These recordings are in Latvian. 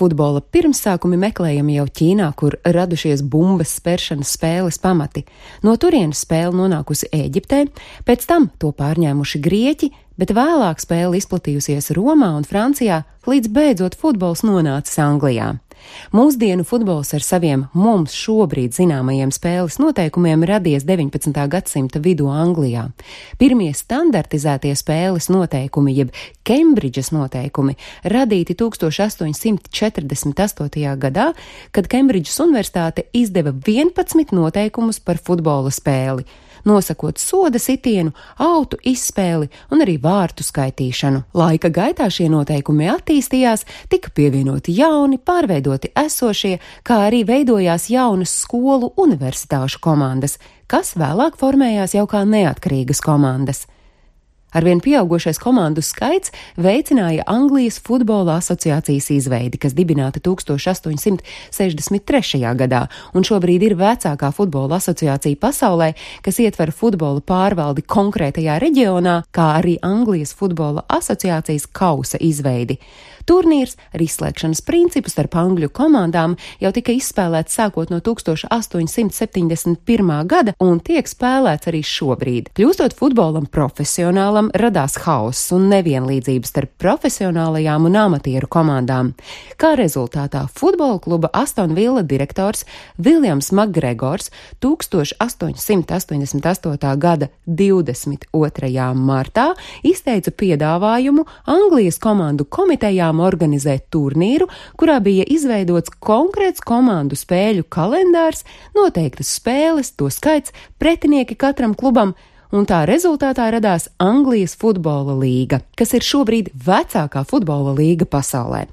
Futbola pirmsākumi meklējami jau Ķīnā, kur radušies bumbas spēršanas spēles pamati. No turienes spēle nonākusi Ēģiptē, pēc tam to pārņēmuši Grieķi, bet vēlāk spēle izplatījusies Romā un Francijā, līdz beidzot futbols nonācis Anglijā. Mūsdienu futbols ar saviem mums šobrīd zināmajiem spēles noteikumiem radies 19. gadsimta vidū Anglijā. Pirmie standartizētie spēles noteikumi, jeb Kembridžas noteikumi, radīti 1848. gadā, kad Kembridžas universitāte izdeva 11 noteikumus par futbola spēli nosakot soda sitienu, autu izspēli un arī vārtu skaitīšanu. Laika gaitā šie noteikumi attīstījās, tika pievienoti jauni, pārveidoti esošie, kā arī veidojās jaunas skolu universitāšu komandas, kas vēlāk formējās jau kā neatkarīgas komandas. Arvien pieaugušais komandu skaits veicināja Anglijas futbola asociācijas izveidi, kas dibināta 1863. gadā, un šobrīd ir vecākā futbola asociācija pasaulē, kas ietver futbola pārvaldi konkrētajā reģionā, kā arī Anglijas futbola asociācijas kausa izveidi. Turnīrs ar izslēgšanas principu starp angļu komandām jau tika izspēlēts sākot no 1871. gada un tiek spēlēts arī šobrīd. Kļūstot futbolam profesionālam, radās hauss un nevienlīdzības starp profesionālajām un amatieru komandām. Kā rezultātā futbola kluba Aston Villa direktors Viljams Makgregors 1888. gada 22. martā izteica piedāvājumu Anglijas komandu komitejām organizēt turnīru, kurā bija izveidots konkrēts komandu spēļu kalendārs, noteiktas spēles, to skaits, pretinieki katram klubam, un tā rezultātā radās Anglijas futbola līga, kas ir šobrīd vecākā futbola līga pasaulē.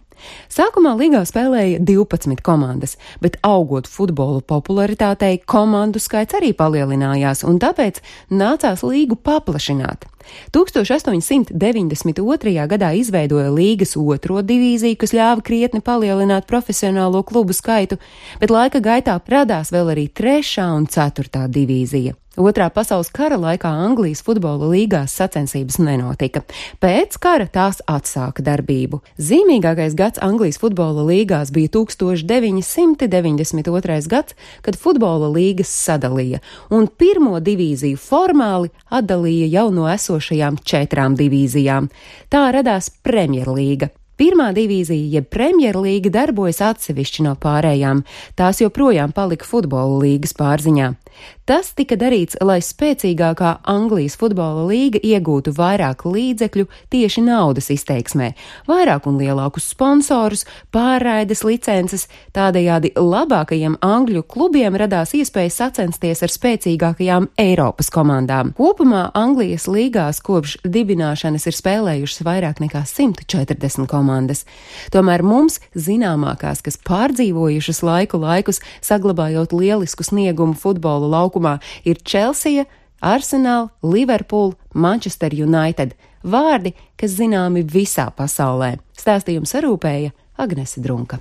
Sākumā līgā spēlēja 12 komandas, bet augot futbola popularitātei, komandu skaits arī palielinājās, un tāpēc nācās līgu paplašināt. 1892. gadā izveidoja līgas otro divīziju, kas ļāva krietni palielināt profesionālo klubu skaitu, bet laika gaitā radās vēl arī trešā un ceturtā divīzija. Otrā pasaules kara laikā Anglijas futbola līgās sacensības nenotika. Pēc kara tās atsāka darbību. Zīmīgākais gads Anglijas futbola līgās bija 1992. gads, kad futbola līgas sadalīja, un pirmo divīziju formāli atdalīja jau no esošajām četrām divīzijām. Tā radās Premjerlīga. Pirmā divīzija, jeb Premjerlīga, darbojas atsevišķi no pārējām, tās joprojām palika futbola līgas pārziņā. Tas tika darīts, lai spēcīgākā Anglijas futbola līga iegūtu vairāk līdzekļu tieši naudas izteiksmē, vairāk un lielākus sponsorus, pārraides licences, tādējādi labākajiem angļu klubiem radās iespēja sacensties ar spēcīgākajām Eiropas komandām. Kopumā Anglijas līgās kopš dibināšanas ir spēlējušas vairāk nekā 140 komandas. Tomēr mums zināmākās, kas pārdzīvojušas laiku laikus, saglabājot lielisku sniegumu futbola futbola laukumā ir Chelsea, Arsenal, Liverpool, Manchester United - vārdi, kas zināmi visā pasaulē. Stāstījums sarūpēja Agnese Drunka.